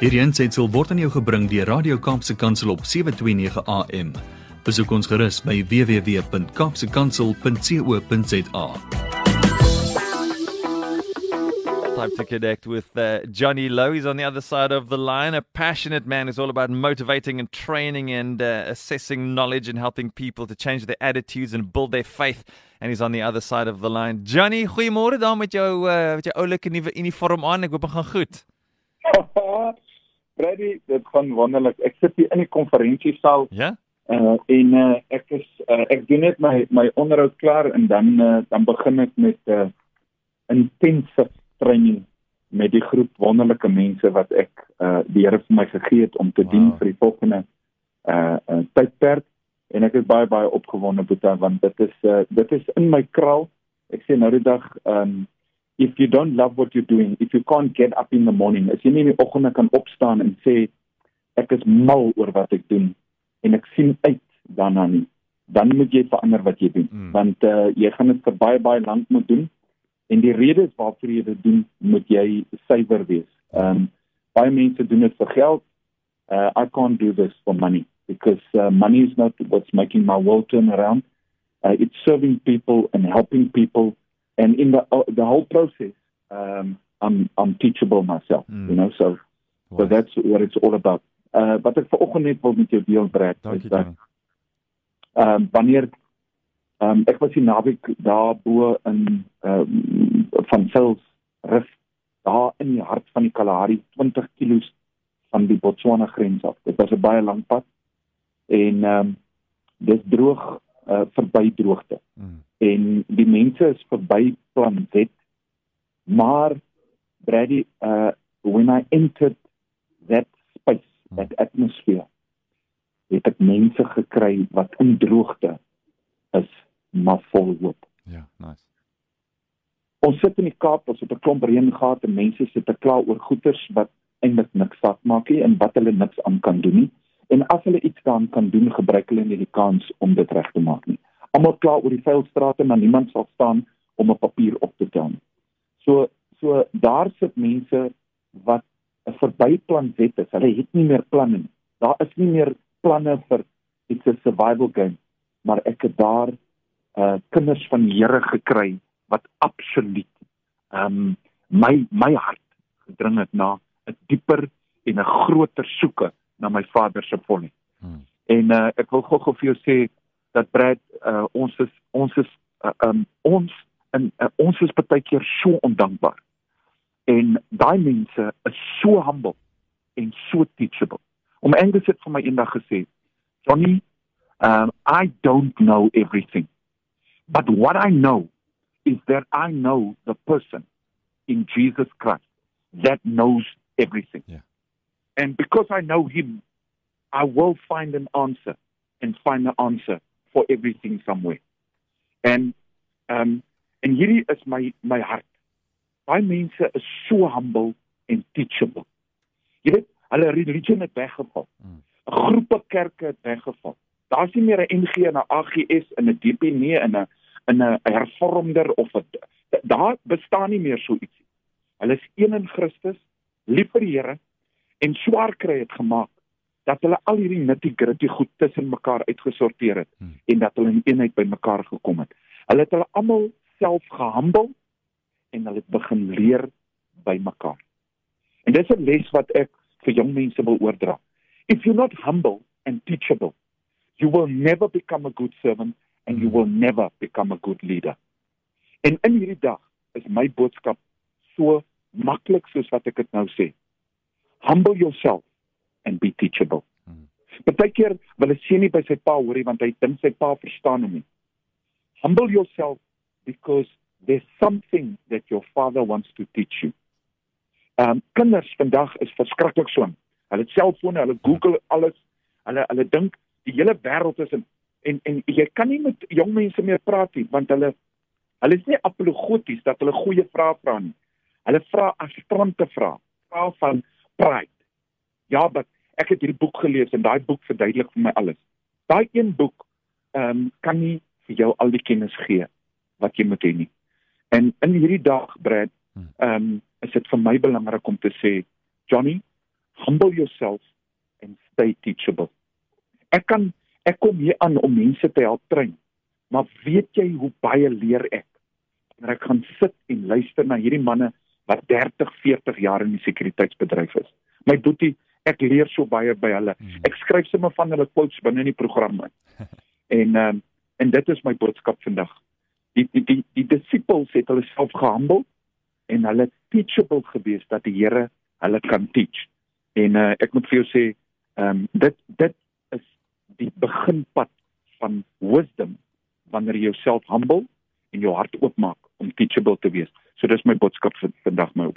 Hierdie aanseit word aan jou gebring deur Radio Kaapse Kansel op 7:29 AM. Besoek ons gerus by www.kapsekansel.co.za. Time to connect with uh, Johnny Lowe. He's on the other side of the line, a passionate man who's all about motivating and training and uh, assessing knowledge and helping people to change their attitudes and build their faith. And he's on the other side of the line. Johnny, goeiemôre daar met jou uh, met jou oulike nuwe uniform aan. Ek hoop dit gaan goed. Freddy, dit gaan wonderlik. Ek sit hier in die konferensiesaal. Ja? Uh en uh, ek is uh, ek doen net my my onderhoud klaar en dan uh, dan begin ek met 'n uh, intense training met die groep wonderlike mense wat ek uh die Here vir my gegee het om te wow. dien vir die volgende uh, uh tydperk en ek is baie baie opgewonde Boeta want dit is uh, dit is in my kraal. Ek sê nou die dag um if you don't love what you're doing, if you can't get up in the morning, as jy nie in die oggende kan opstaan en sê ek is mal oor wat ek doen en ek sien uit daarna nie, dan moet jy verander wat jy doen. Mm. Want uh, jy gaan dit vir baie baie lank moet doen en die redes waarvoor jy dit doen, moet jy suiwer wees. Ehm um, baie mense doen dit vir geld. Uh, I can't do this for money because uh, money is not what's making my world turn around. Uh, it's serving people and helping people and in the uh, the whole process um i'm i'm teachable myself mm. you know so wow. so that's what it's all about. Uh wat ek vanoggend net wil met jou deel breek is dat ehm um, wanneer ehm um, ek was die naweek daar bo in ehm um, van Sils Rif daar in die hart van die Kalahari 20 km van die Botswana grens af. Dit was 'n baie lang pad en ehm um, dis droog uh, verby droogte. Mm en die mense is verby plan Z maar Brady uh when I entered that space that atmosphere het ek mense gekry wat in droogte is maar vol hoop. Ja nice. Ons sit in die Kaap ons het 'n klomp reën gehad en mense sit te kla oor goeders wat eintlik niks sak maak nie en wat hulle niks aan kan doen nie. En as hulle iets dan kan doen gebruik hulle nie die kans om dit reg te maak nie almal kla oor die vuil strate maar niemand sal staan om 'n papier op te tel. So so daar sit mense wat 'n verbyplan wet is. Hulle het nie meer planne nie. Daar is nie meer planne vir it's a survival game, maar ek het daar uh kinders van die Here gekry wat absoluut ehm um, my my hart gedring het na 'n dieper en 'n groter soeke na my Vader se volle. Hmm. En uh ek wil gou-gou vir jou sê dat Brad uh, ons is ons is uh, um, ons en uh, ons is baie keer so ondankbaar. En daai mense is so humble en so teachable. Om Angus het vir my eendag gesê, Johnny, um I don't know everything. But what I know is that I know the person in Jesus Christ that knows everything. Yeah. And because I know him, I will find an answer and find the answer for everything somewhere. Ehm um, en hierdie is my my hart. Baie mense is so humble en teachable. Jy weet, hulle religie het weggeval. 'n mm. Groepe kerke het weggeval. Daar's nie meer 'n NG en 'n AGS en 'n DP nie in 'n in 'n hervormder of 'n daar bestaan nie meer so ietsie. Hulle is een in Christus, lief vir die Here en swaar kry het gemaak dat hulle al hierdie nitty-gritty goed tussen mekaar uitgesorteer het hmm. en dat hulle in eenheid by mekaar gekom het. Hulle het hulle almal self gehumble en hulle het begin leer by mekaar. En dis 'n les wat ek vir jong mense wil oordra. If you're not humble and teachable, you will never become a good servant and you hmm. will never become a good leader. En in hierdie dag is my boodskap so maklik soos wat ek dit nou sê. Humble yourself and be teachable. Hmm. Partykeer wil 'n seun nie by sy pa hoorie want hy dink sy pa verstaan hom nie. Humble yourself because there's something that your father wants to teach you. Um, kinders vandag is verskriklik swin. Hulle het selfone, hulle Google alles. Hulle hulle dink die hele wêreld is in en en jy kan nie met jong mense meer praat nie want hulle hulle is nie apologeties dat hulle goeie vrae vra nie. Hulle vra astrante vrae, vrae van pride ja, maar ek het hierdie boek gelees en daai boek verduidelik vir my alles. Daai een boek ehm um, kan nie vir jou al die kennis gee wat jy moet hê nie. En in hierdie dag, Brad, hmm. ehm um, is dit vir my belangrik om te sê, Johnny, humble yourself and stay teachable. Ek kan ek kom hier aan om mense te help train. Maar weet jy hoe baie leer ek? Wanneer ek gaan sit en luister na hierdie manne wat 30, 40 jaar in die sekuriteitsbedryf is. My boetie, ek leer so baie by hulle. Ek skryf sommer van hulle quotes binne in die program in. En ehm um, en dit is my boodskap vandag. Die die die, die disippels het hulle self gehumble en hulle teachable gewees dat die Here hulle kan teach. En uh, ek moet vir jou sê, ehm um, dit dit is die beginpad van wisdom wanneer jy jouself humble en jou hart oopmaak om teachable te wees. So dis my boodskap vir vandag my.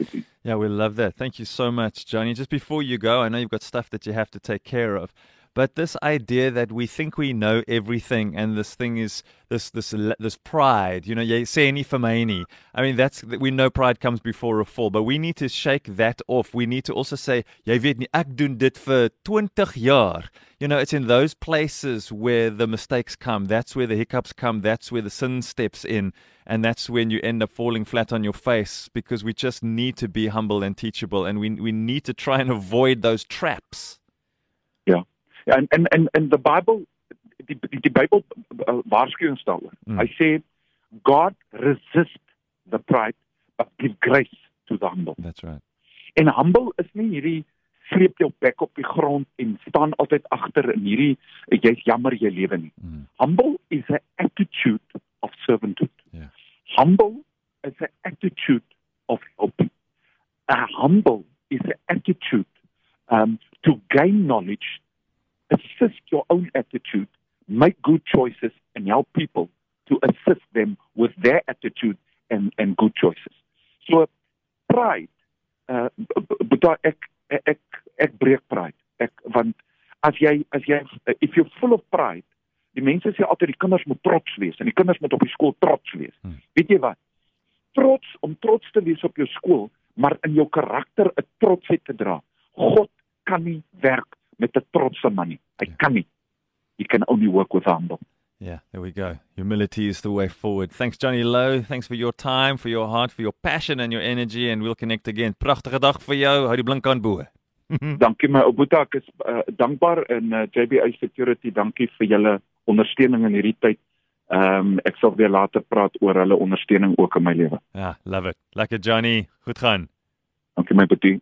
Yeah, we love that. Thank you so much, Johnny. Just before you go, I know you've got stuff that you have to take care of. But this idea that we think we know everything, and this thing is this this this pride, you know, for any. I mean, that's we know pride comes before a fall, but we need to shake that off. We need to also say, jy weet nie, ek doen dit vir 20 jaar. You know, it's in those places where the mistakes come. That's where the hiccups come. That's where the sin steps in, and that's when you end up falling flat on your face because we just need to be humble and teachable, and we we need to try and avoid those traps. Ja. Ja, en en en in the Bible die die, die Bybel uh, waarsku ons daaroor. Mm. Hy sê God resist the pride but give grace to the humble. That's right. En humble is nie hierdie sleep jou bek op die grond en staan altyd agter in hierdie jy's jammer jy lewe nie. Mm. Humble is an attitude of servanthood. Yeah. Humble is an attitude of helping. A humble is an attitude um, to gain knowledge, assist your own attitude, make good choices, and help people to assist them with their attitude and, and good choices. So, pride, uh, but ek, ek, ek breek pride. Ek, want as jy, as jy, if you're full of pride, die mense sê altyd die kinders moet trots wees en die kinders moet op die skool trots wees. Hmm. Weet jy wat? Trots om trots te wees op jou skool, maar in jou karakter 'n trotsheid te dra. God kan nie werk met 'n trotse man nie. Hy Ja. kan nie. He can only work with humble. Yeah, there we go. Humility is the way forward. Thanks, Johnny Lowe. Thanks for your time, for your heart, for your passion and your energy, and we'll connect again. Pragtige dag vir jou. Hou die blink aan bo. Dankie my ou boetie, ek is uh, dankbaar en uh, JBA Security, dankie vir julle ondersteuning in hierdie tyd. Ehm um, ek sal weer later praat oor hulle ondersteuning ook in my lewe. Yeah, love it. Lekker Johnny. Goed gaan. Dankie my boetie.